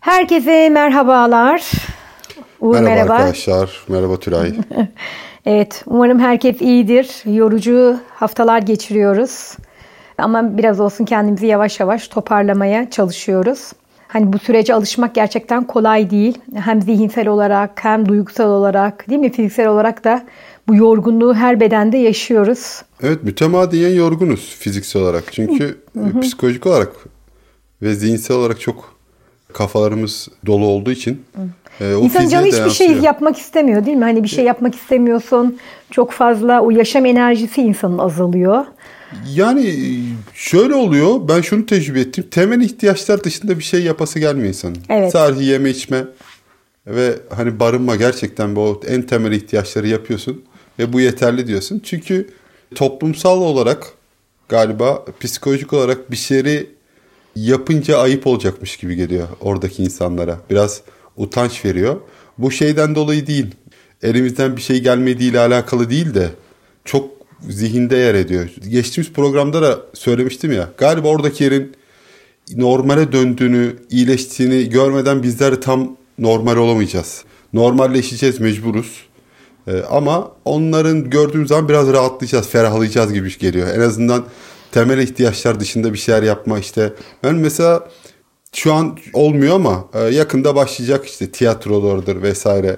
Herkese merhabalar. Uğur merhaba, merhaba arkadaşlar. Merhaba Tülay. evet, umarım herkes iyidir. Yorucu haftalar geçiriyoruz. Ama biraz olsun kendimizi yavaş yavaş toparlamaya çalışıyoruz. Hani bu sürece alışmak gerçekten kolay değil. Hem zihinsel olarak hem duygusal olarak değil mi fiziksel olarak da bu yorgunluğu her bedende yaşıyoruz. Evet mütemadiyen yorgunuz fiziksel olarak. Çünkü psikolojik olarak ve zihinsel olarak çok kafalarımız dolu olduğu için e, o İnsan canı hiçbir şey yapmak istemiyor değil mi? Hani bir şey yapmak istemiyorsun. Çok fazla o yaşam enerjisi insanın azalıyor. Yani şöyle oluyor. Ben şunu tecrübe ettim. Temel ihtiyaçlar dışında bir şey yapası gelmiyor insanın. Evet. Sadece yeme içme ve hani barınma gerçekten bu en temel ihtiyaçları yapıyorsun ve bu yeterli diyorsun. Çünkü toplumsal olarak galiba psikolojik olarak bir şeyi yapınca ayıp olacakmış gibi geliyor oradaki insanlara. Biraz utanç veriyor. Bu şeyden dolayı değil. Elimizden bir şey gelmediğiyle alakalı değil de çok zihinde yer ediyor. Geçtiğimiz programda da söylemiştim ya. Galiba oradaki yerin normale döndüğünü, iyileştiğini görmeden bizler tam normal olamayacağız. Normalleşeceğiz, mecburuz. Ee, ama onların gördüğümüz zaman biraz rahatlayacağız, ferahlayacağız gibi geliyor. En azından temel ihtiyaçlar dışında bir şeyler yapma işte. Ben mesela şu an olmuyor ama e, yakında başlayacak işte tiyatrolardır vesaire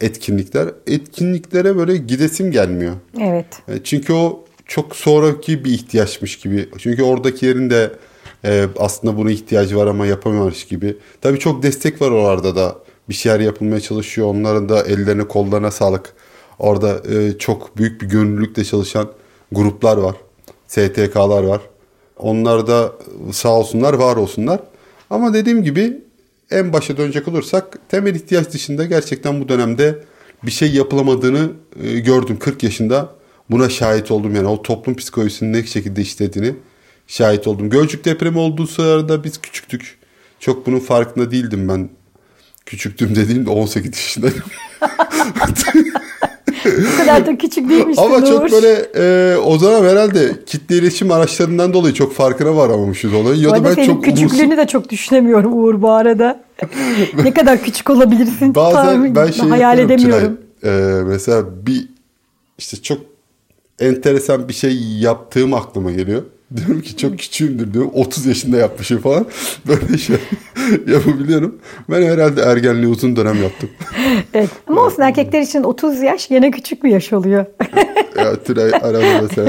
etkinlikler. Etkinliklere böyle gidesim gelmiyor. Evet. E, çünkü o çok sonraki bir ihtiyaçmış gibi. Çünkü oradaki yerin de e, aslında buna ihtiyacı var ama yapamıyormuş gibi. Tabii çok destek var oralarda da. Bir şeyler yapılmaya çalışıyor. Onların da ellerine kollarına sağlık. Orada çok büyük bir gönüllülükle çalışan gruplar var. STK'lar var. Onlar da sağ olsunlar, var olsunlar. Ama dediğim gibi en başa dönecek olursak temel ihtiyaç dışında gerçekten bu dönemde bir şey yapılamadığını e, gördüm 40 yaşında. Buna şahit oldum yani o toplum psikolojisinin ne şekilde işlediğini şahit oldum. Gölcük depremi olduğu sırada biz küçüktük. Çok bunun farkında değildim ben. Küçüktüm dediğim de 18 yaşındaydım. Kadar da küçük değilmiştin Ama çok böyle e, o zaman herhalde kitle iletişim araçlarından dolayı çok farkına varamamışız olayı. Ya da ben çok küçüklüğünü de çok düşünemiyorum Uğur bu arada. ne kadar küçük olabilirsin Bazen tahmin, ben şey hayal edemiyorum. E, mesela bir işte çok enteresan bir şey yaptığım aklıma geliyor. Diyorum ki çok küçüğümdür diyorum. 30 yaşında yapmışım falan. Böyle şey yapabiliyorum. Ben herhalde ergenliği uzun dönem yaptım. evet. Ama olsun erkekler için 30 yaş gene küçük bir yaş oluyor. ya Tülay arada sen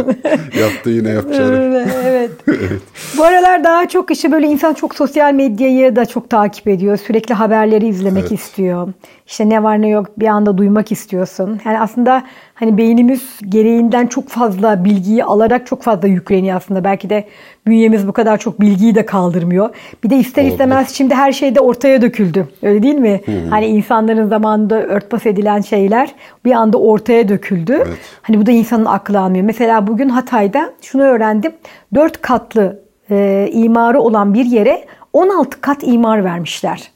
yaptı yine yapacağım. evet. evet. Bu aralar daha çok işte böyle insan çok sosyal medyayı da çok takip ediyor. Sürekli haberleri izlemek evet. istiyor. İşte ne var ne yok bir anda duymak istiyorsun. Yani aslında hani beynimiz gereğinden çok fazla bilgiyi alarak çok fazla yükleniyor aslında. Belki de bünyemiz bu kadar çok bilgiyi de kaldırmıyor. Bir de ister Oldu. istemez şimdi her şey de ortaya döküldü. Öyle değil mi? Hı hı. Hani insanların zamanında örtbas edilen şeyler bir anda ortaya döküldü. Evet. Hani bu da insanın aklı almıyor. Mesela bugün Hatay'da şunu öğrendim. Dört katlı e, imarı olan bir yere 16 kat imar vermişler.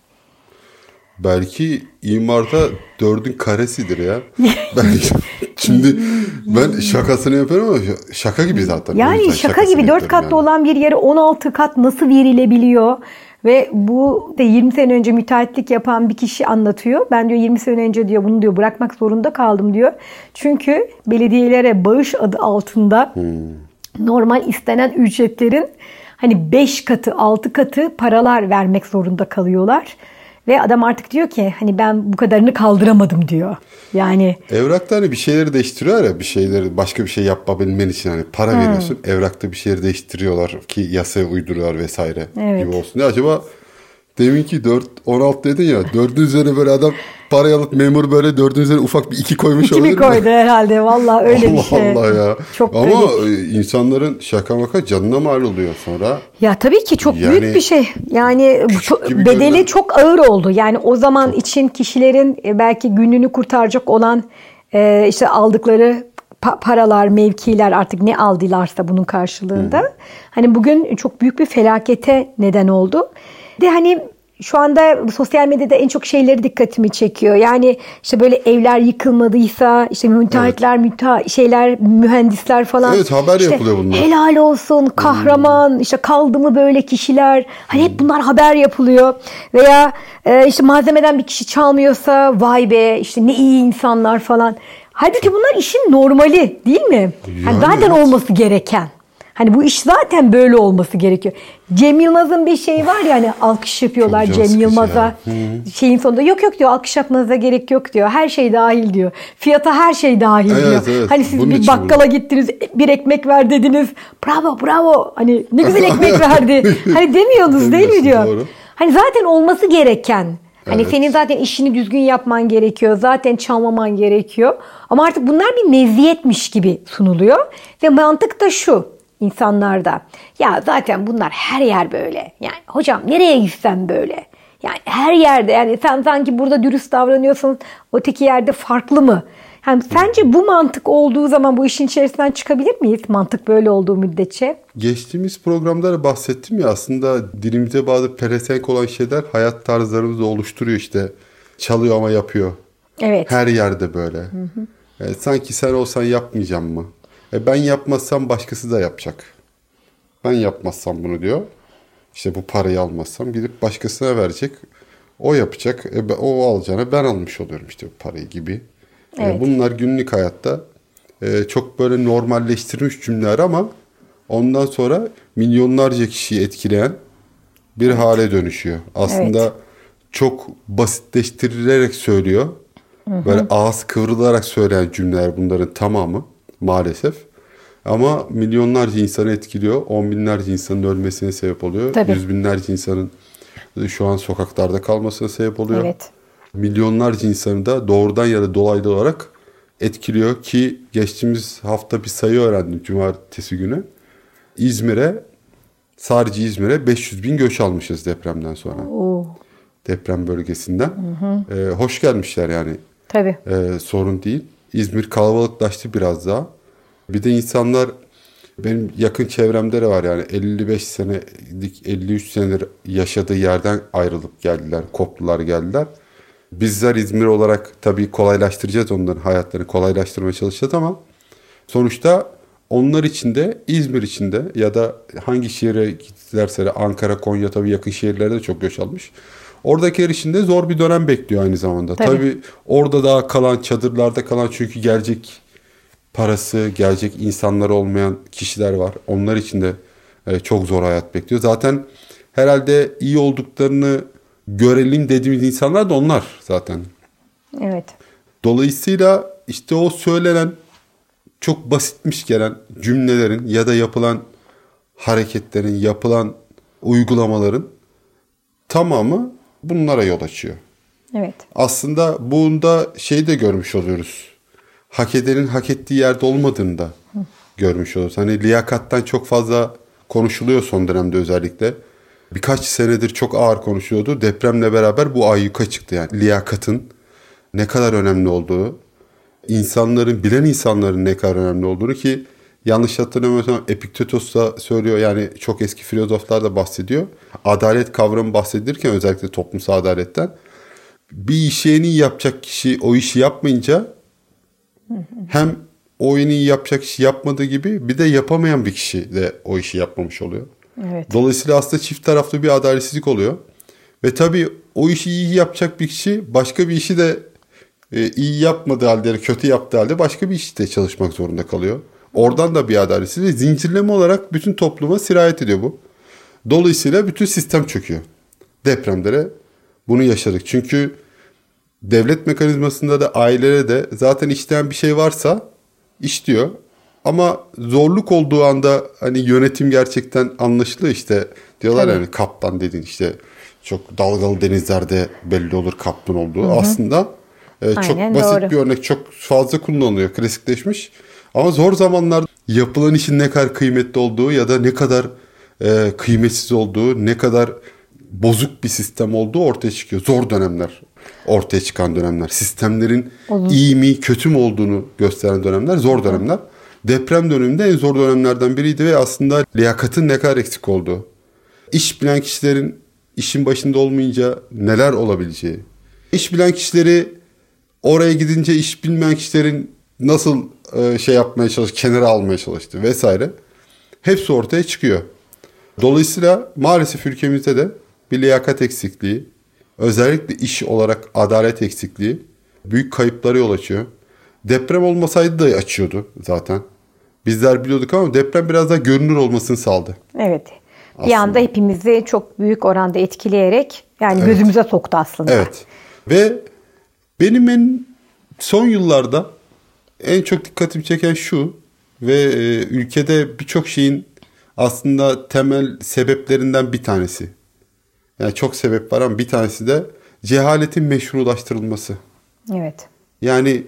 Belki imarda dördün karesidir ya. ben şimdi ben şakasını yapıyorum ama şaka gibi zaten. Yani şaka gibi dört katlı yani. olan bir yere 16 kat nasıl verilebiliyor? Ve bu de 20 sene önce müteahhitlik yapan bir kişi anlatıyor. Ben diyor 20 sene önce diyor bunu diyor bırakmak zorunda kaldım diyor. Çünkü belediyelere bağış adı altında hmm. normal istenen ücretlerin hani 5 katı 6 katı paralar vermek zorunda kalıyorlar. Ve adam artık diyor ki hani ben bu kadarını kaldıramadım diyor. Yani evrakta hani bir şeyleri değiştiriyor ya bir şeyleri başka bir şey yapabilmen için hani para hmm. veriyorsun. Evrakta bir şeyleri değiştiriyorlar ki yasaya uyduruyorlar vesaire evet. gibi olsun. Ya acaba deminki 4 16 dedin ya 4'ün üzerine böyle adam parayı alıp memur böyle dördün üzerine ufak bir iki koymuş iki olabilir mi? koydu herhalde valla öyle Allah bir şey. Allah ya. Çok Ama öyle. insanların şaka maka canına mal oluyor sonra. Ya tabii ki çok yani, büyük bir şey. Yani çok, bedeli görünen... çok ağır oldu. Yani o zaman çok. için kişilerin e, belki gününü kurtaracak olan e, işte aldıkları paralar, mevkiler artık ne aldılarsa bunun karşılığında. Hmm. Hani bugün çok büyük bir felakete neden oldu. De hani şu anda sosyal medyada en çok şeyleri dikkatimi çekiyor. Yani işte böyle evler yıkılmadıysa işte müteahhitler, evet. müta şeyler, mühendisler falan. Evet haber işte, yapılıyor bunlar. Helal olsun, kahraman, hmm. işte kaldı mı böyle kişiler. Hani hep bunlar haber yapılıyor. Veya e, işte malzemeden bir kişi çalmıyorsa vay be işte ne iyi insanlar falan. Halbuki bunlar işin normali değil mi? Yani, yani zaten evet. olması gereken. Hani bu iş zaten böyle olması gerekiyor. Cem Yılmaz'ın bir şeyi var ya hani alkış yapıyorlar Cem Yılmaz'a. Şeyin sonunda yok yok diyor alkış yapmanıza gerek yok diyor. Her şey dahil diyor. Fiyata her şey dahil evet, diyor. Evet. Hani siz Bunun bir bakkala bu. gittiniz bir ekmek ver dediniz. Bravo bravo hani ne güzel ekmek verdi. hani demiyorsunuz değil mi diyor. Doğru. Hani zaten olması gereken. Hani evet. senin zaten işini düzgün yapman gerekiyor. Zaten çalmaman gerekiyor. Ama artık bunlar bir meziyetmiş gibi sunuluyor. Ve mantık da şu insanlarda. Ya zaten bunlar her yer böyle. Yani hocam nereye gitsem böyle. Yani her yerde yani sen sanki burada dürüst davranıyorsun öteki yerde farklı mı? Yani sence bu mantık olduğu zaman bu işin içerisinden çıkabilir miyiz? Mantık böyle olduğu müddetçe. Geçtiğimiz programda da bahsettim ya aslında dilimize bazı pelesenk olan şeyler hayat tarzlarımızı oluşturuyor işte. Çalıyor ama yapıyor. Evet. Her yerde böyle. Hı hı. Yani e, sanki sen olsan yapmayacağım mı? E ben yapmazsam başkası da yapacak. Ben yapmazsam bunu diyor. İşte bu parayı almazsam gidip başkasına verecek. O yapacak. E o alacağına ben almış oluyorum işte bu parayı gibi. E, evet. E bunlar günlük hayatta e, çok böyle normalleştirilmiş cümleler ama ondan sonra milyonlarca kişiyi etkileyen bir evet. hale dönüşüyor. Aslında evet. çok basitleştirilerek söylüyor. Hı hı. Böyle ağız kıvrılarak söyleyen cümleler bunların tamamı maalesef. Ama milyonlarca insanı etkiliyor. On binlerce insanın ölmesine sebep oluyor. Tabii. Yüz binlerce insanın şu an sokaklarda kalmasına sebep oluyor. Evet. Milyonlarca insanı da doğrudan ya da dolaylı olarak etkiliyor ki geçtiğimiz hafta bir sayı öğrendim cumartesi günü. İzmir'e sadece İzmir'e 500 bin göç almışız depremden sonra. Oo. Deprem bölgesinden. Hı hı. Ee, hoş gelmişler yani. Tabii. Ee, sorun değil. İzmir kalabalıklaştı biraz daha. Bir de insanlar benim yakın çevremde de var yani 55 senelik 53 senedir yaşadığı yerden ayrılıp geldiler, koptular geldiler. Bizler İzmir olarak tabii kolaylaştıracağız onların hayatlarını kolaylaştırmaya çalışacağız ama sonuçta onlar için de İzmir için de ya da hangi şehre gittilerse Ankara, Konya tabii yakın şehirlerde de çok göç almış. Oradakiler için de zor bir dönem bekliyor aynı zamanda. Tabii, Tabii orada daha kalan, çadırlarda kalan çünkü gelecek parası, gelecek insanlar olmayan kişiler var. Onlar için de e, çok zor hayat bekliyor. Zaten herhalde iyi olduklarını görelim dediğimiz insanlar da onlar zaten. Evet. Dolayısıyla işte o söylenen çok basitmiş gelen cümlelerin ya da yapılan hareketlerin, yapılan uygulamaların tamamı bunlara yol açıyor. Evet. Aslında bunda şey de görmüş oluyoruz. Hak edenin hak ettiği yerde olmadığını da görmüş oluyoruz. Hani liyakattan çok fazla konuşuluyor son dönemde özellikle. Birkaç senedir çok ağır konuşuyordu. Depremle beraber bu ayyuka çıktı yani. Liyakatın ne kadar önemli olduğu, insanların, bilen insanların ne kadar önemli olduğunu ki yanlış hatırlamıyorsam Epiktetos da söylüyor yani çok eski filozoflar da bahsediyor. Adalet kavramı bahsedilirken özellikle toplumsal adaletten bir işi yapacak kişi o işi yapmayınca hem o en iyi yapacak kişi yapmadığı gibi bir de yapamayan bir kişi de o işi yapmamış oluyor. Evet. Dolayısıyla aslında çift taraflı bir adaletsizlik oluyor. Ve tabii o işi iyi yapacak bir kişi başka bir işi de e, iyi yapmadığı halde, kötü yaptığı halde başka bir işte çalışmak zorunda kalıyor. Oradan da bir adaletsizlik zincirleme olarak bütün topluma sirayet ediyor bu. Dolayısıyla bütün sistem çöküyor. Depremlere bunu yaşadık. Çünkü devlet mekanizmasında da ailelere de zaten işleyen bir şey varsa işliyor. Ama zorluk olduğu anda hani yönetim gerçekten anlaşılıyor işte. Diyorlar yani kaptan dedin işte çok dalgalı denizlerde belli olur kaptan olduğu. Hı hı. Aslında e, çok basit doğru. bir örnek çok fazla kullanılıyor klasikleşmiş. Ama zor zamanlarda yapılan işin ne kadar kıymetli olduğu ya da ne kadar e, kıymetsiz olduğu, ne kadar bozuk bir sistem olduğu ortaya çıkıyor. Zor dönemler ortaya çıkan dönemler. Sistemlerin Olur. iyi mi kötü mü olduğunu gösteren dönemler zor dönemler. Deprem döneminde en zor dönemlerden biriydi ve aslında liyakatın ne kadar eksik olduğu. İş bilen kişilerin işin başında olmayınca neler olabileceği, iş bilen kişileri oraya gidince iş bilmeyen kişilerin nasıl e, şey yapmaya çalış, kenara almaya çalıştı vesaire. Hepsi ortaya çıkıyor. Dolayısıyla maalesef ülkemizde de bir liyakat eksikliği, özellikle iş olarak adalet eksikliği büyük kayıplara yol açıyor. Deprem olmasaydı da açıyordu zaten. Bizler biliyorduk ama deprem biraz daha görünür olmasını sağladı. Evet. Aslında. Bir anda hepimizi çok büyük oranda etkileyerek yani evet. gözümüze soktu aslında. Evet. Ve benim en son yıllarda en çok dikkatimi çeken şu ve e, ülkede birçok şeyin aslında temel sebeplerinden bir tanesi. Yani çok sebep var ama bir tanesi de cehaletin meşrulaştırılması. Evet. Yani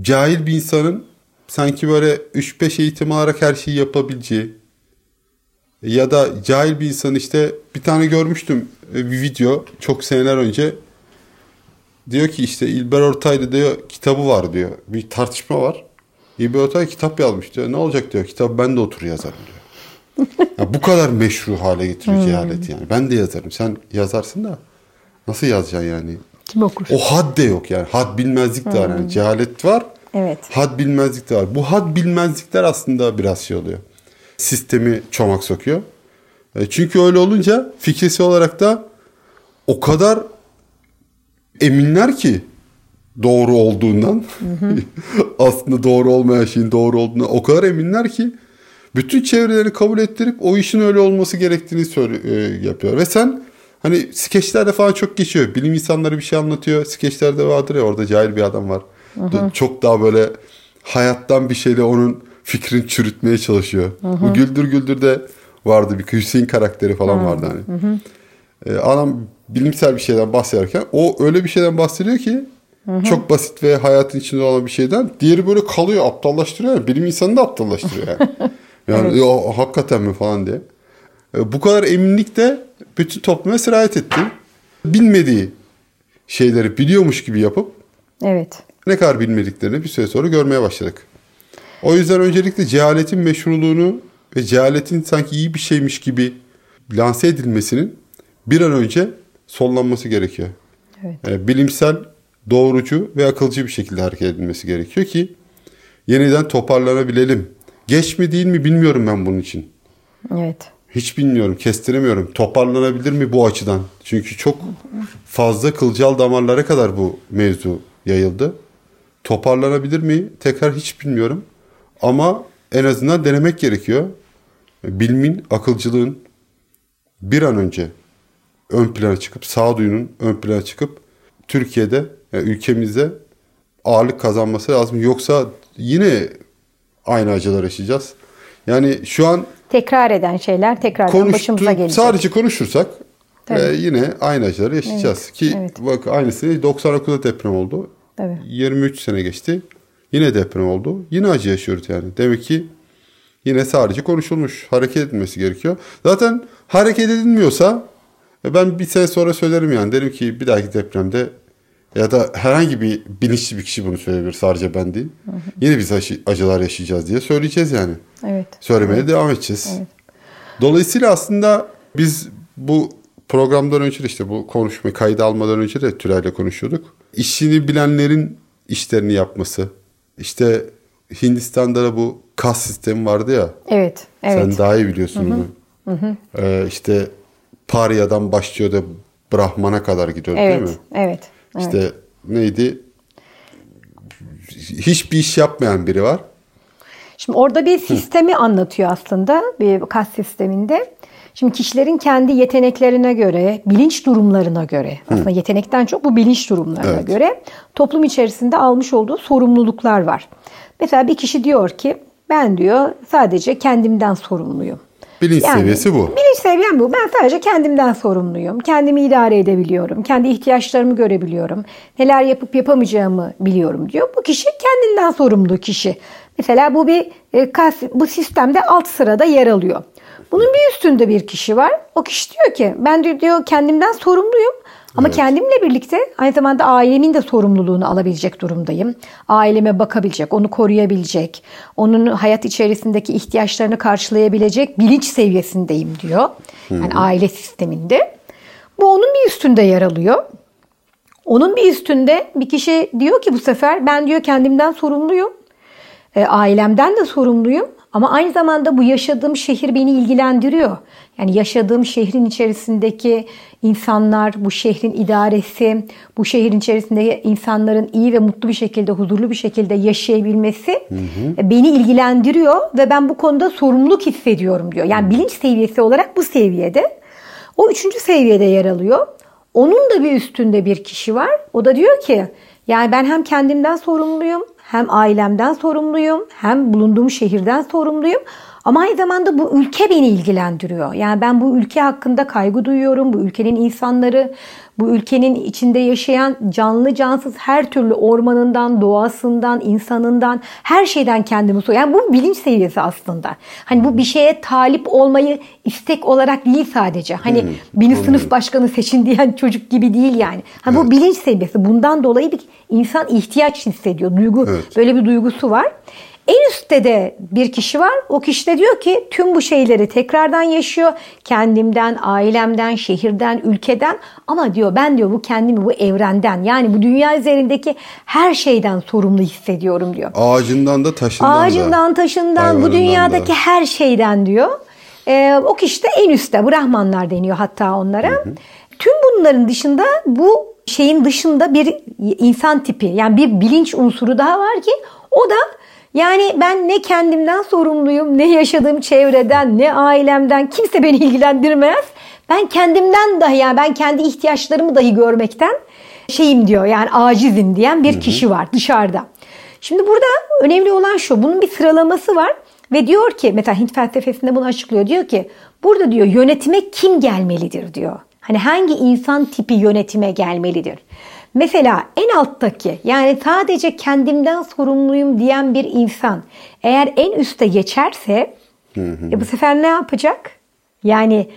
cahil bir insanın sanki böyle 3-5 eğitim alarak her şeyi yapabileceği ya da cahil bir insan işte bir tane görmüştüm e, bir video çok seneler önce diyor ki işte İlber Ortaylı diyor kitabı var diyor. Bir tartışma var. İlber Ortaylı kitap yazmış diyor. Ne olacak diyor. Kitap ben de otur yazarım diyor. Ya bu kadar meşru hale getiriyor hmm. cehalet yani. Ben de yazarım. Sen yazarsın da nasıl yazacaksın yani? Kim okur? O had de yok yani. Had bilmezlik de var. Yani hmm. cehalet var. Evet. Had bilmezlik de var. Bu had bilmezlikler aslında biraz şey oluyor. Sistemi çomak sokuyor. E, çünkü öyle olunca fikrisi olarak da o kadar eminler ki doğru olduğundan. Aslında doğru olmayan şeyin doğru olduğuna o kadar eminler ki bütün çevreleri kabul ettirip o işin öyle olması gerektiğini söyle, e, yapıyor. Ve sen hani skeçlerde falan çok geçiyor. Bilim insanları bir şey anlatıyor. Skeçlerde vardır ya orada cahil bir adam var. Hı. Çok daha böyle hayattan bir şeyle onun fikrini çürütmeye çalışıyor. Hı. Bu Güldür Güldür de vardı bir Hüseyin karakteri falan hı. vardı hani. Hı hı. Ee, adam bilimsel bir şeyden bahsederken o öyle bir şeyden bahsediyor ki hı hı. çok basit ve hayatın içinde olan bir şeyden. Diğeri böyle kalıyor aptallaştırıyor. Yani. Bilim insanını da aptallaştırıyor yani. Yani evet. o, hakikaten mi falan diye. E, bu kadar eminlik de bütün topluma sirayet etti. Bilmediği şeyleri biliyormuş gibi yapıp evet. ne kadar bilmediklerini bir süre sonra görmeye başladık. O yüzden öncelikle cehaletin meşruluğunu ve cehaletin sanki iyi bir şeymiş gibi lanse edilmesinin bir an önce sonlanması gerekiyor. Evet. Yani e, bilimsel, doğrucu ve akılcı bir şekilde hareket edilmesi gerekiyor ki yeniden toparlanabilelim. Geç mi değil mi bilmiyorum ben bunun için. Evet. Hiç bilmiyorum, kestiremiyorum. Toparlanabilir mi bu açıdan? Çünkü çok fazla kılcal damarlara kadar bu mevzu yayıldı. Toparlanabilir mi? Tekrar hiç bilmiyorum. Ama en azından denemek gerekiyor. Bilimin, akılcılığın bir an önce ön plana çıkıp, sağduyunun ön plana çıkıp Türkiye'de, yani ülkemizde ağırlık kazanması lazım. Yoksa yine aynı acılar yaşayacağız. Yani şu an tekrar eden şeyler tekrar başımıza gelecek. Sadece konuşursak e, yine aynı acıları yaşayacağız. Evet. Ki evet. bak aynısı 99'da deprem oldu. Evet. 23 sene geçti. Yine deprem oldu. Yine acı yaşıyoruz yani. Demek ki yine sadece konuşulmuş. Hareket edilmesi gerekiyor. Zaten hareket edilmiyorsa e, ben bir sene sonra söylerim yani. Derim ki bir dahaki depremde ya da herhangi bir bilinçli bir kişi bunu söyleyebilir sadece ben değil. Hı hı. Yine biz acılar yaşayacağız diye söyleyeceğiz yani. Evet. Söylemeye evet. devam edeceğiz. Evet. Dolayısıyla aslında biz bu programdan önce işte bu konuşma kaydı almadan önce de Tülay'la konuşuyorduk. İşini bilenlerin işlerini yapması. İşte Hindistan'da da bu kas sistemi vardı ya. Evet. evet. Sen daha iyi biliyorsun onu. Hı hı. Ee, işte Parya'dan başlıyor da Brahman'a kadar gidiyor evet, değil mi? Evet. İşte evet. neydi? Hiçbir iş yapmayan biri var. Şimdi orada bir sistemi Hı. anlatıyor aslında bir kas sisteminde. Şimdi kişilerin kendi yeteneklerine göre, bilinç durumlarına göre, Hı. aslında yetenekten çok bu bilinç durumlarına evet. göre toplum içerisinde almış olduğu sorumluluklar var. Mesela bir kişi diyor ki ben diyor sadece kendimden sorumluyum. Bilinç yani, seviyesi bu. Bilinç seviyem bu. Ben sadece kendimden sorumluyum. Kendimi idare edebiliyorum. Kendi ihtiyaçlarımı görebiliyorum. Neler yapıp yapamayacağımı biliyorum diyor. Bu kişi kendinden sorumlu kişi. Mesela bu bir e, bu sistemde alt sırada yer alıyor. Bunun bir üstünde bir kişi var. O kişi diyor ki ben diyor kendimden sorumluyum. Ama evet. kendimle birlikte aynı zamanda ailemin de sorumluluğunu alabilecek durumdayım. Aileme bakabilecek, onu koruyabilecek, onun hayat içerisindeki ihtiyaçlarını karşılayabilecek bilinç seviyesindeyim diyor. Yani Hı-hı. aile sisteminde. Bu onun bir üstünde yer alıyor. Onun bir üstünde bir kişi diyor ki bu sefer ben diyor kendimden sorumluyum. E, ailemden de sorumluyum. Ama aynı zamanda bu yaşadığım şehir beni ilgilendiriyor. Yani yaşadığım şehrin içerisindeki insanlar, bu şehrin idaresi, bu şehrin içerisinde insanların iyi ve mutlu bir şekilde, huzurlu bir şekilde yaşayabilmesi hı hı. beni ilgilendiriyor ve ben bu konuda sorumluluk hissediyorum diyor. Yani bilinç seviyesi olarak bu seviyede. O üçüncü seviyede yer alıyor. Onun da bir üstünde bir kişi var. O da diyor ki yani ben hem kendimden sorumluyum hem ailemden sorumluyum, hem bulunduğum şehirden sorumluyum. Ama aynı zamanda bu ülke beni ilgilendiriyor. Yani ben bu ülke hakkında kaygı duyuyorum. Bu ülkenin insanları, bu ülkenin içinde yaşayan canlı cansız her türlü ormanından, doğasından, insanından, her şeyden kendimi soruyorum. Yani bu bilinç seviyesi aslında. Hani bu bir şeye talip olmayı istek olarak değil sadece. Hani hmm, beni sınıf başkanı seçin diyen çocuk gibi değil yani. Hani evet. bu bilinç seviyesi. Bundan dolayı bir insan ihtiyaç hissediyor. Duygu evet. böyle bir duygusu var. En üstte de bir kişi var. O kişi de diyor ki tüm bu şeyleri tekrardan yaşıyor. Kendimden, ailemden, şehirden, ülkeden ama diyor ben diyor bu kendimi bu evrenden yani bu dünya üzerindeki her şeyden sorumlu hissediyorum diyor. Ağacından da taşından Ağacından, da. taşından, bu dünyadaki da. her şeyden diyor. Ee, o kişi de en üstte. Brahmanlar deniyor hatta onlara. Hı hı. Tüm bunların dışında bu şeyin dışında bir insan tipi yani bir bilinç unsuru daha var ki o da yani ben ne kendimden sorumluyum, ne yaşadığım çevreden, ne ailemden kimse beni ilgilendirmez. Ben kendimden dahi yani ben kendi ihtiyaçlarımı dahi görmekten şeyim diyor yani acizim diyen bir kişi var dışarıda. Şimdi burada önemli olan şu bunun bir sıralaması var ve diyor ki mesela Hint felsefesinde bunu açıklıyor. Diyor ki burada diyor yönetime kim gelmelidir diyor. Hani hangi insan tipi yönetime gelmelidir? Mesela en alttaki yani sadece kendimden sorumluyum diyen bir insan eğer en üste geçerse hı hı. E bu sefer ne yapacak? Yani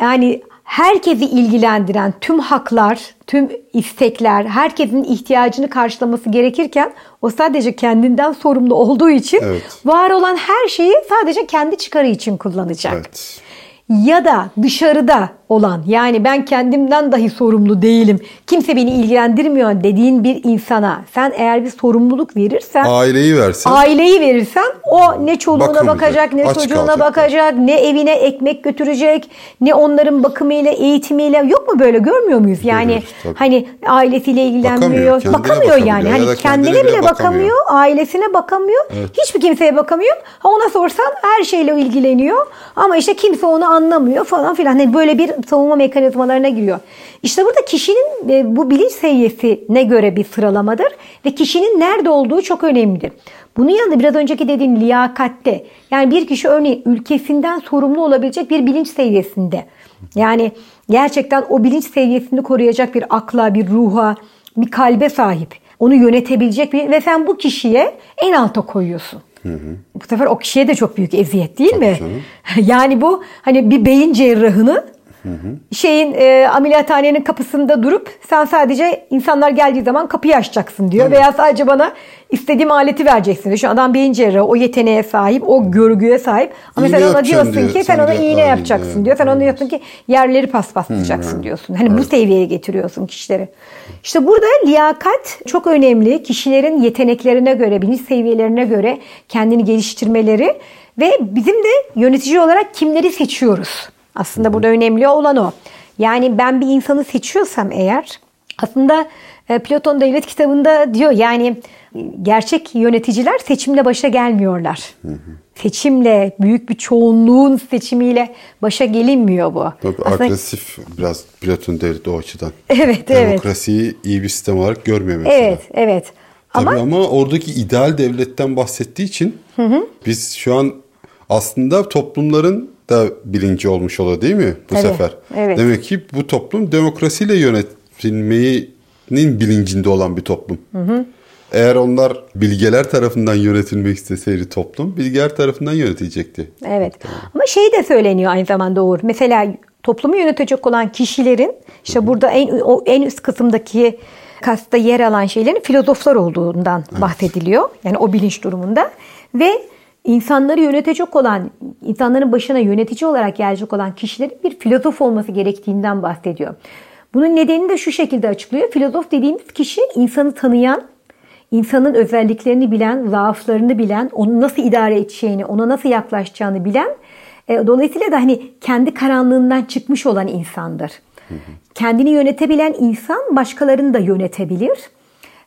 yani herkesi ilgilendiren tüm haklar, tüm istekler, herkesin ihtiyacını karşılaması gerekirken o sadece kendinden sorumlu olduğu için evet. var olan her şeyi sadece kendi çıkarı için kullanacak. Evet ya da dışarıda olan yani ben kendimden dahi sorumlu değilim. Kimse beni ilgilendirmiyor dediğin bir insana sen eğer bir sorumluluk verirsen aileyi versen aileyi verirsen o ne çoluğuna bakacak ne çocuğuna kalacak. bakacak ne evine ekmek götürecek ne onların bakımıyla eğitimiyle yok mu böyle görmüyor muyuz? Yani hani ailesiyle ilgilenmiyor. Bakamıyor, bakamıyor yani. Hani kendine, kendine bile bakamıyor. bakamıyor, ailesine bakamıyor. Evet. Hiçbir kimseye bakamıyor. Ha ona sorsan her şeyle ilgileniyor. Ama işte kimse onu anlamıyor falan filan. Hani böyle bir savunma mekanizmalarına giriyor. İşte burada kişinin e, bu bilinç seviyesine göre bir sıralamadır ve kişinin nerede olduğu çok önemlidir. Bunun yanında biraz önceki dediğim liyakatte yani bir kişi örneğin ülkesinden sorumlu olabilecek bir bilinç seviyesinde. Yani gerçekten o bilinç seviyesini koruyacak bir akla, bir ruha, bir kalbe sahip. Onu yönetebilecek bir ve sen bu kişiye en alta koyuyorsun. Hı hı. Bu sefer o kişiye de çok büyük eziyet değil Tabii mi? Canım. Yani bu hani bir beyin cerrahını Hı hı. Şeyin e, ameliyathanenin kapısında durup sen sadece insanlar geldiği zaman kapıyı açacaksın diyor. Hı. Veya sadece bana istediğim aleti vereceksin diyor. Şu adam beyin cerrahı o yeteneğe sahip, o görgüye sahip. Ama iğne sen ona diyorsun diyor. ki sen, ona iğne yapacaksın diyor. diyor. Sen ona diyorsun ki yerleri paspaslayacaksın hı. diyorsun. Hani evet. bu seviyeye getiriyorsun kişileri. İşte burada liyakat çok önemli. Kişilerin yeteneklerine göre, bilinç seviyelerine göre kendini geliştirmeleri ve bizim de yönetici olarak kimleri seçiyoruz? Aslında burada önemli olan o. Yani ben bir insanı seçiyorsam eğer aslında e, Platon Devlet kitabında diyor yani gerçek yöneticiler seçimle başa gelmiyorlar. Seçimle, büyük bir çoğunluğun seçimiyle başa gelinmiyor bu. Tabii Aslında... agresif biraz Platon Devlet o açıdan. Evet, Demokrasiyi evet. iyi bir sistem olarak görmüyor mesela. Evet, evet. Tabii ama, ama oradaki ideal devletten bahsettiği için hı hı. biz şu an aslında toplumların da bilinci olmuş oluyor değil mi bu evet, sefer? Evet. Demek ki bu toplum demokrasiyle yönetilmenin bilincinde olan bir toplum. Hı hı. Eğer onlar bilgeler tarafından yönetilmek isteseydi toplum, bilgeler tarafından yönetilecekti. Evet. Ama şey de söyleniyor aynı zamanda Uğur. Mesela toplumu yönetecek olan kişilerin işte Hı-hı. burada en o en üst kısımdaki kasta yer alan şeylerin filozoflar olduğundan evet. bahsediliyor. Yani o bilinç durumunda ve insanları yönetecek olan, insanların başına yönetici olarak gelecek olan kişilerin bir filozof olması gerektiğinden bahsediyor. Bunun nedenini de şu şekilde açıklıyor. Filozof dediğimiz kişi insanı tanıyan, insanın özelliklerini bilen, zaaflarını bilen, onu nasıl idare edeceğini, ona nasıl yaklaşacağını bilen, e, dolayısıyla da hani kendi karanlığından çıkmış olan insandır. Kendini yönetebilen insan başkalarını da yönetebilir.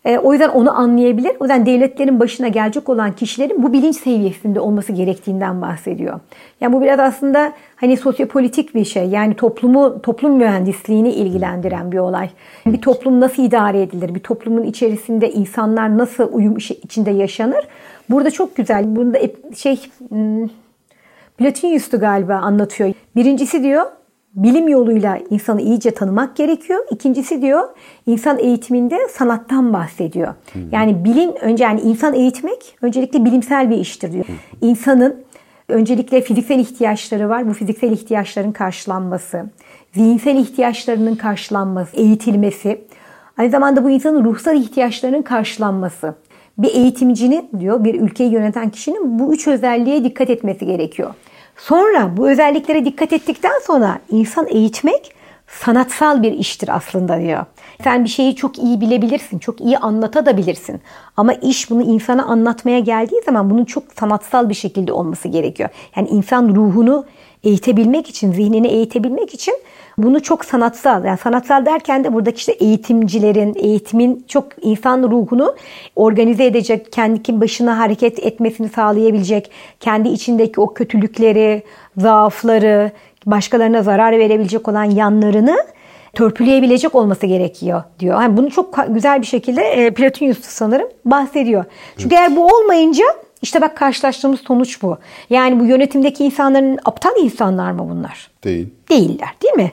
E, o yüzden onu anlayabilir. O yüzden devletlerin başına gelecek olan kişilerin bu bilinç seviyesinde olması gerektiğinden bahsediyor. Yani bu biraz aslında hani sosyopolitik bir şey. Yani toplumu, toplum mühendisliğini ilgilendiren bir olay. Bir toplum nasıl idare edilir? Bir toplumun içerisinde insanlar nasıl uyum içinde yaşanır? Burada çok güzel. Bunda şey hmm, Platinyus'tu galiba anlatıyor. Birincisi diyor bilim yoluyla insanı iyice tanımak gerekiyor. İkincisi diyor insan eğitiminde sanattan bahsediyor. Yani bilim önce yani insan eğitmek öncelikle bilimsel bir iştir diyor. İnsanın öncelikle fiziksel ihtiyaçları var. Bu fiziksel ihtiyaçların karşılanması, zihinsel ihtiyaçlarının karşılanması, eğitilmesi, aynı zamanda bu insanın ruhsal ihtiyaçlarının karşılanması. Bir eğitimcinin diyor bir ülkeyi yöneten kişinin bu üç özelliğe dikkat etmesi gerekiyor. Sonra bu özelliklere dikkat ettikten sonra insan eğitmek sanatsal bir iştir aslında diyor. Sen bir şeyi çok iyi bilebilirsin, çok iyi anlatabilirsin. Ama iş bunu insana anlatmaya geldiği zaman bunun çok sanatsal bir şekilde olması gerekiyor. Yani insan ruhunu eğitebilmek için, zihnini eğitebilmek için bunu çok sanatsal, yani sanatsal derken de buradaki işte eğitimcilerin, eğitimin çok insan ruhunu organize edecek, kendi başına hareket etmesini sağlayabilecek, kendi içindeki o kötülükleri, zaafları, başkalarına zarar verebilecek olan yanlarını törpüleyebilecek olması gerekiyor diyor. Yani bunu çok güzel bir şekilde e, Platinyus sanırım bahsediyor. Çünkü evet. eğer bu olmayınca işte bak karşılaştığımız sonuç bu. Yani bu yönetimdeki insanların aptal insanlar mı bunlar? Değil. Değiller değil mi?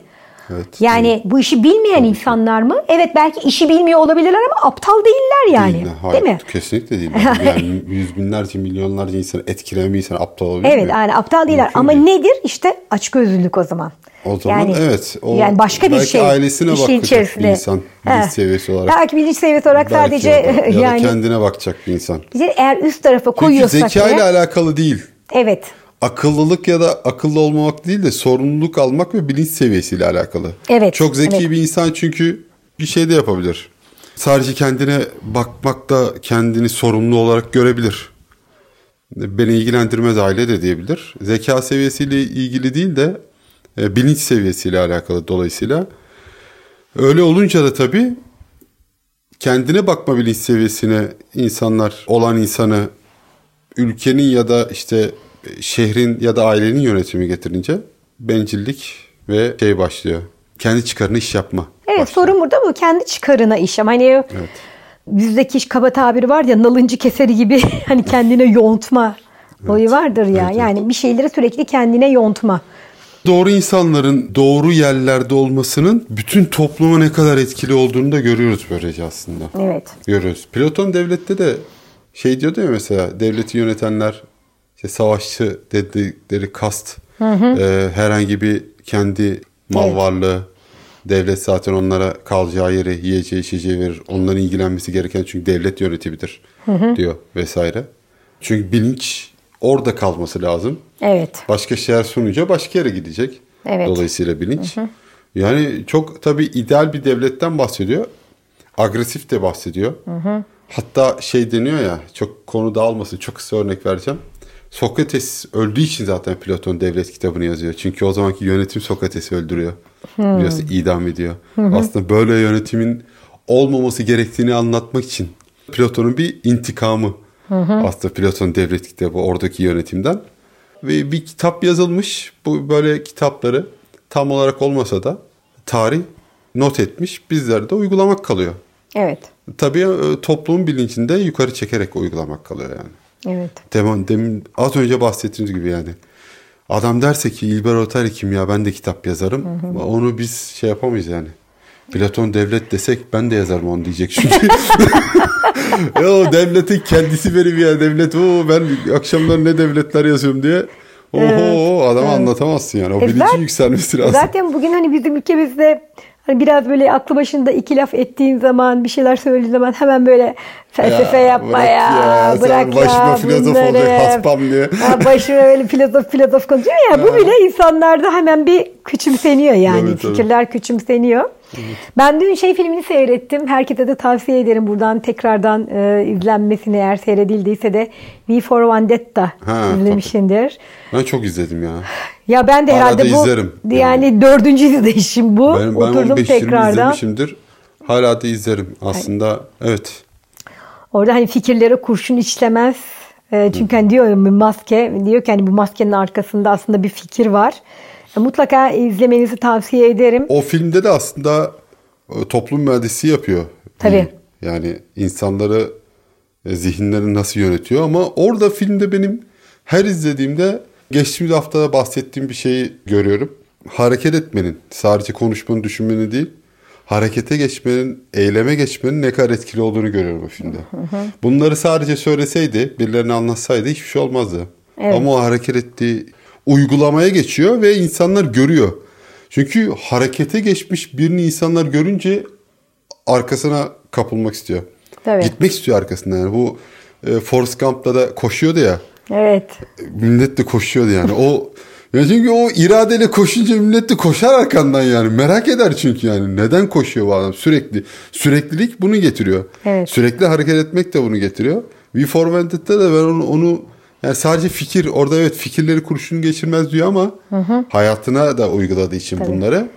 Evet, yani değil. bu işi bilmeyen Tabii insanlar mı? Evet belki işi bilmiyor olabilirler ama aptal değiller yani. Değil, hayır, değil mi? Kesinlikle değil. Yani yüz binlerce milyonlarca insan etkileyen bir insan aptal olabilir Evet mi? yani aptal değiller Mümkün ama değil. nedir? İşte açgözlülük o zaman. O zaman yani, evet. O, yani başka bir şey. ailesine bakacak içerisinde. bir insan bilinç seviyesi olarak. Belki bilinç seviyesi olarak belki sadece ya da, yani. kendine bakacak bir insan. Eğer üst tarafa koyuyorsak. Çünkü zeka ile alakalı değil. Evet akıllılık ya da akıllı olmamak değil de sorumluluk almak ve bilinç seviyesiyle alakalı. Evet. Çok zeki evet. bir insan çünkü bir şey de yapabilir. Sadece kendine bakmakta kendini sorumlu olarak görebilir. Beni ilgilendirmez aile de diyebilir. Zeka seviyesiyle ilgili değil de e, bilinç seviyesiyle alakalı dolayısıyla. Öyle olunca da tabii kendine bakma bilinç seviyesine insanlar olan insanı ülkenin ya da işte şehrin ya da ailenin yönetimi getirince bencillik ve şey başlıyor. Kendi çıkarına iş yapma. Evet başlıyor. sorun burada bu. Kendi çıkarına iş. Ama hani evet. bizdeki kaba tabiri var ya nalıncı keseri gibi hani kendine yontma evet. oyu vardır ya. Evet, yani evet. bir şeyleri sürekli kendine yontma. Doğru insanların doğru yerlerde olmasının bütün topluma ne kadar etkili olduğunu da görüyoruz böylece aslında. Evet. Görüyoruz. Platon devlette de şey diyordu ya mesela devleti yönetenler işte savaşçı dedikleri kast hı hı. E, herhangi bir kendi mal evet. varlığı devlet zaten onlara kalacağı yeri yiyeceği içeceği verir. Onların ilgilenmesi gereken çünkü devlet yönetimidir hı hı. diyor vesaire. Çünkü bilinç orada kalması lazım. Evet. Başka şeyler sununca başka yere gidecek. Evet. Dolayısıyla bilinç. Hı hı. Yani çok tabii ideal bir devletten bahsediyor. Agresif de bahsediyor. Hı hı. Hatta şey deniyor ya çok konu dağılmasın çok kısa örnek vereceğim. Sokrates öldüğü için zaten Platon devlet kitabını yazıyor. Çünkü o zamanki yönetim Sokrates'i öldürüyor. Hmm. Biliyorsun idam ediyor. Hmm. Aslında böyle yönetimin olmaması gerektiğini anlatmak için Platon'un bir intikamı. Hmm. Aslında Platon devlet kitabı oradaki yönetimden. Ve bir kitap yazılmış. Bu böyle kitapları tam olarak olmasa da tarih not etmiş. Bizlere de uygulamak kalıyor. Evet. Tabii e, toplumun bilincinde yukarı çekerek uygulamak kalıyor yani. Evet. Demin, demin az önce bahsettiğiniz gibi yani. Adam derse ki İlber Ortaylı kim ya ben de kitap yazarım. Hı hı. Onu biz şey yapamayız yani. Platon devlet desek ben de yazarım onu diyecek çünkü. o devletin kendisi benim ya devlet. O ben akşamlar ne devletler yazıyorum diye. Oho evet. adama evet. anlatamazsın yani. O e bilincin zaten, yükselmesi lazım. Zaten bugün hani bizim ülkemizde Hani biraz böyle aklı başında iki laf ettiğin zaman bir şeyler söylediğin zaman hemen böyle Felsefe ya, yapma bırak ya. ya. Bırak başıma ya filozof bunları. olacak haspam diye. Ha, başıma öyle filozof filozof konuşuyor ya. bu bile insanlarda hemen bir küçümseniyor yani. Evet, Fikirler evet. küçümseniyor. Evet. Ben dün şey filmini seyrettim. Herkese de tavsiye ederim buradan tekrardan e, izlenmesini eğer seyredildiyse de V for Vendetta ha, izlemişsindir. Ben çok izledim ya. Ya ben de herhalde bu izlerim. yani, yani dördüncü izleyişim bu. Ben, ben Oturdum tekrardan. izlemişimdir. Hala da izlerim aslında. Evet. Orada hani fikirlere kurşun işlemez. E, çünkü hani diyor bir maske, diyor ki hani bu maskenin arkasında aslında bir fikir var. E, mutlaka izlemenizi tavsiye ederim. O filmde de aslında e, toplum mühendisi yapıyor. Tabii. Yani insanları zihinlerini nasıl yönetiyor ama orada filmde benim her izlediğimde geçtiğimiz haftada bahsettiğim bir şeyi görüyorum. Hareket etmenin, sadece konuşmanın, düşünmenin değil, harekete geçmenin, eyleme geçmenin ne kadar etkili olduğunu görüyorum bu filmde. Bunları sadece söyleseydi, birilerine anlatsaydı hiçbir şey olmazdı. Evet. Ama o hareket ettiği uygulamaya geçiyor ve insanlar görüyor. Çünkü harekete geçmiş birini insanlar görünce arkasına kapılmak istiyor. Tabii. Gitmek istiyor arkasına yani. Bu e, Forrest Gump'ta da koşuyordu ya. Evet. Millet de koşuyordu yani. O ya çünkü o iradeyle koşunca millet de koşar arkandan yani. Merak eder çünkü yani. Neden koşuyor bu adam sürekli? Süreklilik bunu getiriyor. Evet. Sürekli hareket etmek de bunu getiriyor. V for Vendetta'da da ben onu, onu yani sadece fikir orada evet fikirleri kurşun geçirmez diyor ama hı hı. hayatına da uyguladığı için Tabii. bunları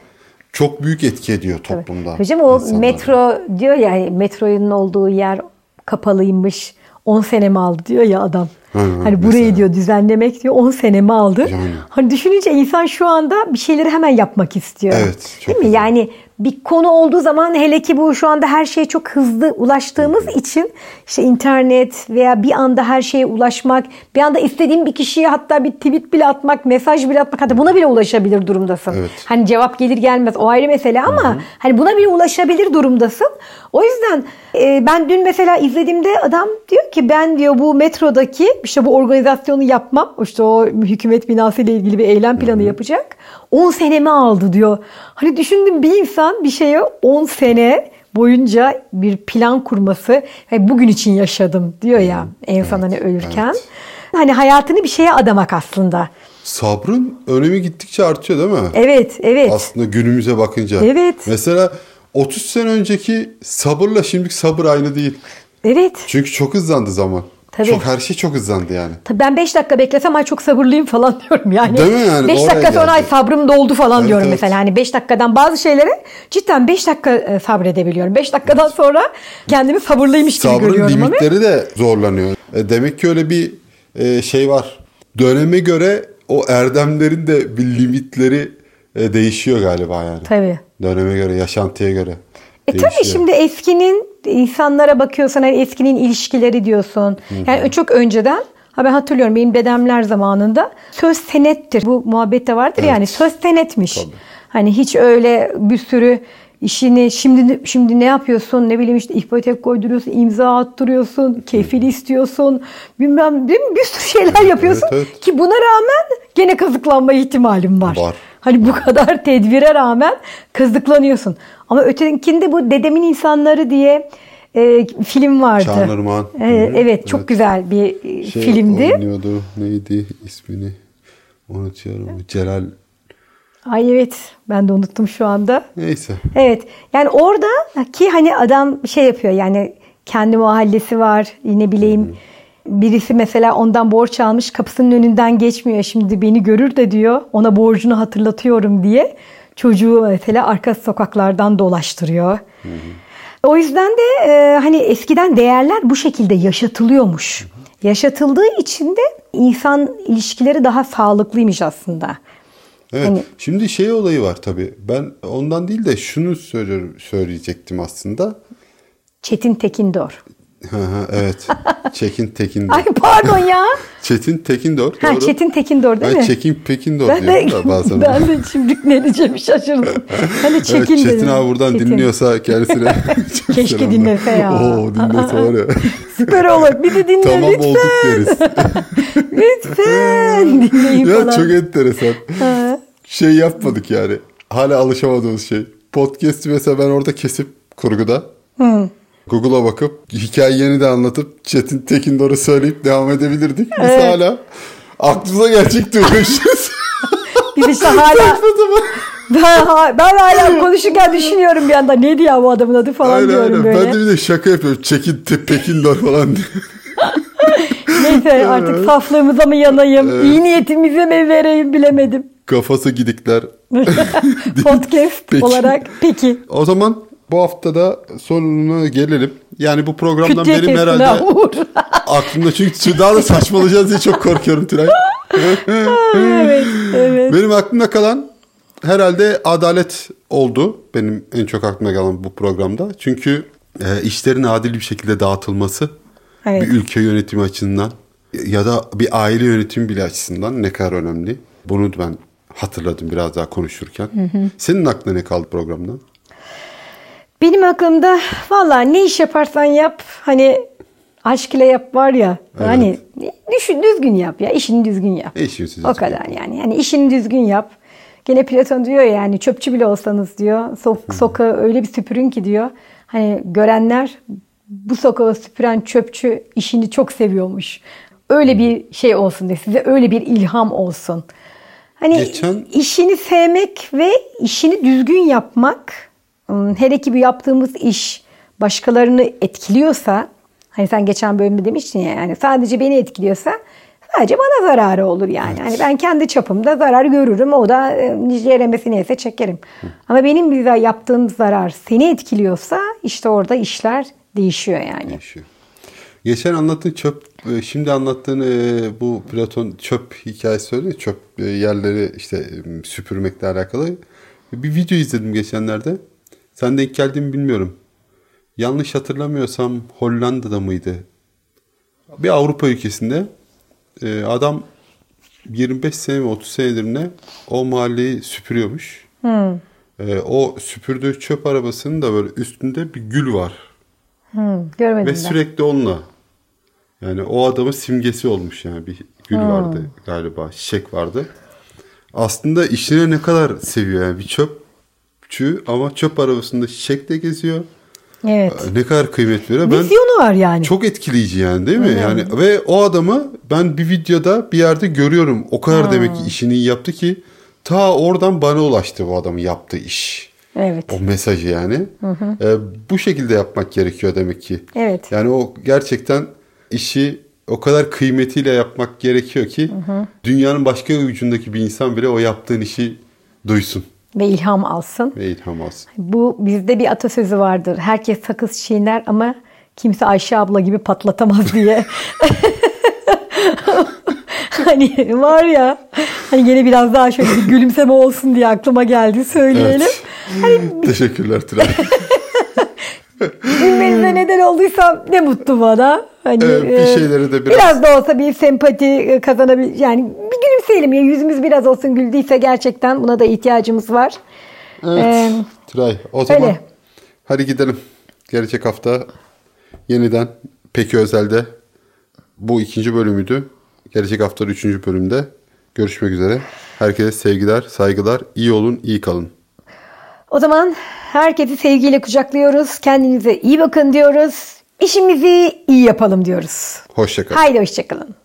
çok büyük etki ediyor toplumda. Tabii. Hocam o insanlara. metro diyor ya metroyun olduğu yer kapalıymış. 10 sene mi aldı diyor ya adam. Ha, hani burayı mesela. diyor düzenlemek diyor 10 senemi aldı. Yani. Hani düşününce insan şu anda bir şeyleri hemen yapmak istiyor. Evet. Değil mi? Güzel. Yani bir konu olduğu zaman hele ki bu şu anda her şeye çok hızlı ulaştığımız için işte internet veya bir anda her şeye ulaşmak, bir anda istediğin bir kişiye hatta bir tweet bile atmak, mesaj bile atmak hatta buna bile ulaşabilir durumdasın. Evet. Hani cevap gelir gelmez o ayrı mesele ama Hı-hı. hani buna bile ulaşabilir durumdasın. O yüzden e, ben dün mesela izlediğimde adam diyor ki ben diyor bu metrodaki işte bu organizasyonu yapmam. İşte o hükümet binası ile ilgili bir eylem planı Hı-hı. yapacak. 10 senemi aldı diyor. Hani düşündüm bir insan bir şeye 10 sene boyunca bir plan kurması ve bugün için yaşadım diyor ya en son hani ölürken. Evet. Hani hayatını bir şeye adamak aslında. Sabrın önemi gittikçe artıyor değil mi? Evet, evet. Aslında günümüze bakınca. Evet. Mesela 30 sene önceki sabırla şimdiki sabır aynı değil. Evet. Çünkü çok hızlandı zaman. Tabii. Çok her şey çok hızlandı yani. Tabii ben 5 dakika beklesem ay çok sabırlıyım falan diyorum yani. Değil mi yani? 5 dakika sonra ay sabrım doldu falan evet, diyorum evet. mesela. Hani 5 dakikadan bazı şeylere cidden 5 dakika e, sabredebiliyorum. 5 dakikadan sonra kendimi sabırlıymış gibi Sabrın görüyorum. Sabrın limitleri ama. de zorlanıyor. E demek ki öyle bir e, şey var. Döneme göre o erdemlerin de bir limitleri değişiyor galiba yani. Tabii. Döneme göre, yaşantıya göre. E tabii şimdi eskinin insanlara bakıyorsan hani eskinin ilişkileri diyorsun. Yani çok önceden Ha ben hatırlıyorum benim dedemler zamanında söz senettir. Bu muhabbette vardır evet. yani söz senetmiş. Tabii. Hani hiç öyle bir sürü işini şimdi şimdi ne yapıyorsun ne bileyim işte ipotek koyduruyorsun imza attırıyorsun kefil istiyorsun bilmem değil mi? bir sürü şeyler yapıyorsun evet, evet. ki buna rağmen gene kazıklanma ihtimalim var. Var. Hani bu kadar tedbire rağmen kazıklanıyorsun. Ama ötekinde bu dedemin insanları diye e, film vardı. Çağınırman. E, evet, evet çok güzel bir e, şey filmdi. oynuyordu neydi ismini unutuyorum. Celal Ay evet ben de unuttum şu anda. Neyse. Evet yani orada ki hani adam şey yapıyor yani kendi mahallesi var yine bileyim. Hmm Birisi mesela ondan borç almış kapısının önünden geçmiyor. Şimdi beni görür de diyor ona borcunu hatırlatıyorum diye çocuğu mesela arka sokaklardan dolaştırıyor. Hı hı. O yüzden de e, hani eskiden değerler bu şekilde yaşatılıyormuş. Hı hı. Yaşatıldığı için de insan ilişkileri daha sağlıklıymış aslında. Evet. Hani... Şimdi şey olayı var tabii. Ben ondan değil de şunu söyleyecektim aslında. Çetin Tekindor evet. Çekin Tekindor. Ay pardon ya. Çetin Tekindor. Ha, doğru. Çetin Tekindor değil ben mi? Çekin Pekindor ben de, da bazen. Ben de şimdi ne diyeceğimi şaşırdım. Hani Çekin evet, Çetin abi buradan Çetin. dinliyorsa kendisine Keşke dinlese ya. Oo dinlese var ya. Süper olur. Bir de dinle tamam, lütfen. olduk deriz. lütfen dinleyin ya, falan. Çok enteresan. şey yapmadık yani. Hala alışamadığımız şey. Podcast'i mesela ben orada kesip kurguda. Hı Google'a bakıp hikayeni de anlatıp Çetin Tekindor'u söyleyip devam edebilirdik. Biz evet. hala aklımıza gelecek durmuşuz. Biz işte hala ben, ben hala konuşurken düşünüyorum bir anda ne diyor bu adamın adı falan aynen, diyorum aynen. böyle. Ben de bir de şaka yapıyorum. Çekin Pekindor falan diye. Neyse artık saflığımıza mı yanayım, evet. iyi niyetimize mi vereyim bilemedim. Kafası gidikler. Podcast peki. olarak peki. O zaman bu haftada sonuna gelelim. Yani bu programdan Kütle benim herhalde aklımda çünkü daha da saçmalayacağız diye çok korkuyorum Tülay. evet, evet. Benim aklımda kalan herhalde adalet oldu. Benim en çok aklıma kalan bu programda. Çünkü e, işlerin adil bir şekilde dağıtılması evet. bir ülke yönetimi açısından ya da bir aile yönetimi bile açısından ne kadar önemli. Bunu ben hatırladım biraz daha konuşurken. Hı hı. Senin aklına ne kaldı programdan? Benim aklımda valla ne iş yaparsan yap hani aşk ile yap var ya evet. hani düşün düzgün yap ya işini düzgün yap. İşini o kadar yani. Yani işini düzgün yap. Gene Platon diyor yani çöpçü bile olsanız diyor so sokağı öyle bir süpürün ki diyor. Hani görenler bu sokağı süpüren çöpçü işini çok seviyormuş. Öyle bir şey olsun diye size öyle bir ilham olsun. Hani Geçen... işini sevmek ve işini düzgün yapmak Hmm, hele ki bu yaptığımız iş başkalarını etkiliyorsa hani sen geçen bölümde demiştin ya yani sadece beni etkiliyorsa sadece bana zararı olur yani. Evet. Hani ben kendi çapımda zarar görürüm. O da ceremesi neyse çekerim. Hı. Ama benim bize yaptığım zarar seni etkiliyorsa işte orada işler değişiyor yani. Değişiyor. Geçen anlattığın çöp, e, şimdi anlattığın e, bu Platon çöp hikayesi söyledi. Çöp e, yerleri işte süpürmekle alakalı. Bir video izledim geçenlerde. Sen denk geldiğimi bilmiyorum. Yanlış hatırlamıyorsam Hollanda'da mıydı? Bir Avrupa ülkesinde e, adam 25 sene mi 30 senedir ne o mahalleyi süpürüyormuş. Hmm. E, o süpürdüğü çöp arabasının da böyle üstünde bir gül var. Hmm, görmedim Ve ben. sürekli onunla. Yani o adamın simgesi olmuş yani bir gül hmm. vardı galiba çiçek vardı. Aslında işine ne kadar seviyor yani bir çöp çöpçü ama çöp arabasında çiçek de geziyor. Evet. Ne kadar kıymet veriyor. Ben Vizyonu var yani. Çok etkileyici yani değil mi? Evet. Yani ve o adamı ben bir videoda bir yerde görüyorum. O kadar ha. demek ki işini yaptı ki ta oradan bana ulaştı bu adamın yaptığı iş. Evet. O mesajı yani. Hı hı. Ee, bu şekilde yapmak gerekiyor demek ki. Evet. Yani o gerçekten işi o kadar kıymetiyle yapmak gerekiyor ki hı hı. dünyanın başka ucundaki bir insan bile o yaptığın işi duysun. Ve ilham alsın. Ve ilham alsın. Bu bizde bir atasözü vardır. Herkes sakız çiğner ama kimse Ayşe abla gibi patlatamaz diye. hani var ya hani yine biraz daha şöyle bir gülümseme olsun diye aklıma geldi söyleyelim. Evet. Hani... Teşekkürler Tülay. Gülmenize neden olduysam ne mutlu bana. Hani evet, bir e, şeyleri de biraz... Biraz da olsa bir sempati e, kazanabil... Yani bir gülümseyelim ya. Yüzümüz biraz olsun güldüyse gerçekten buna da ihtiyacımız var. Evet. Ee, Tülay o zaman öyle. hadi gidelim. Gelecek hafta yeniden Peki Özel'de bu ikinci bölümüydü. Gelecek hafta üçüncü bölümde görüşmek üzere. Herkese sevgiler, saygılar. İyi olun, iyi kalın. O zaman herkesi sevgiyle kucaklıyoruz. Kendinize iyi bakın diyoruz. İşimizi iyi yapalım diyoruz. Hoşçakalın. Haydi hoşçakalın.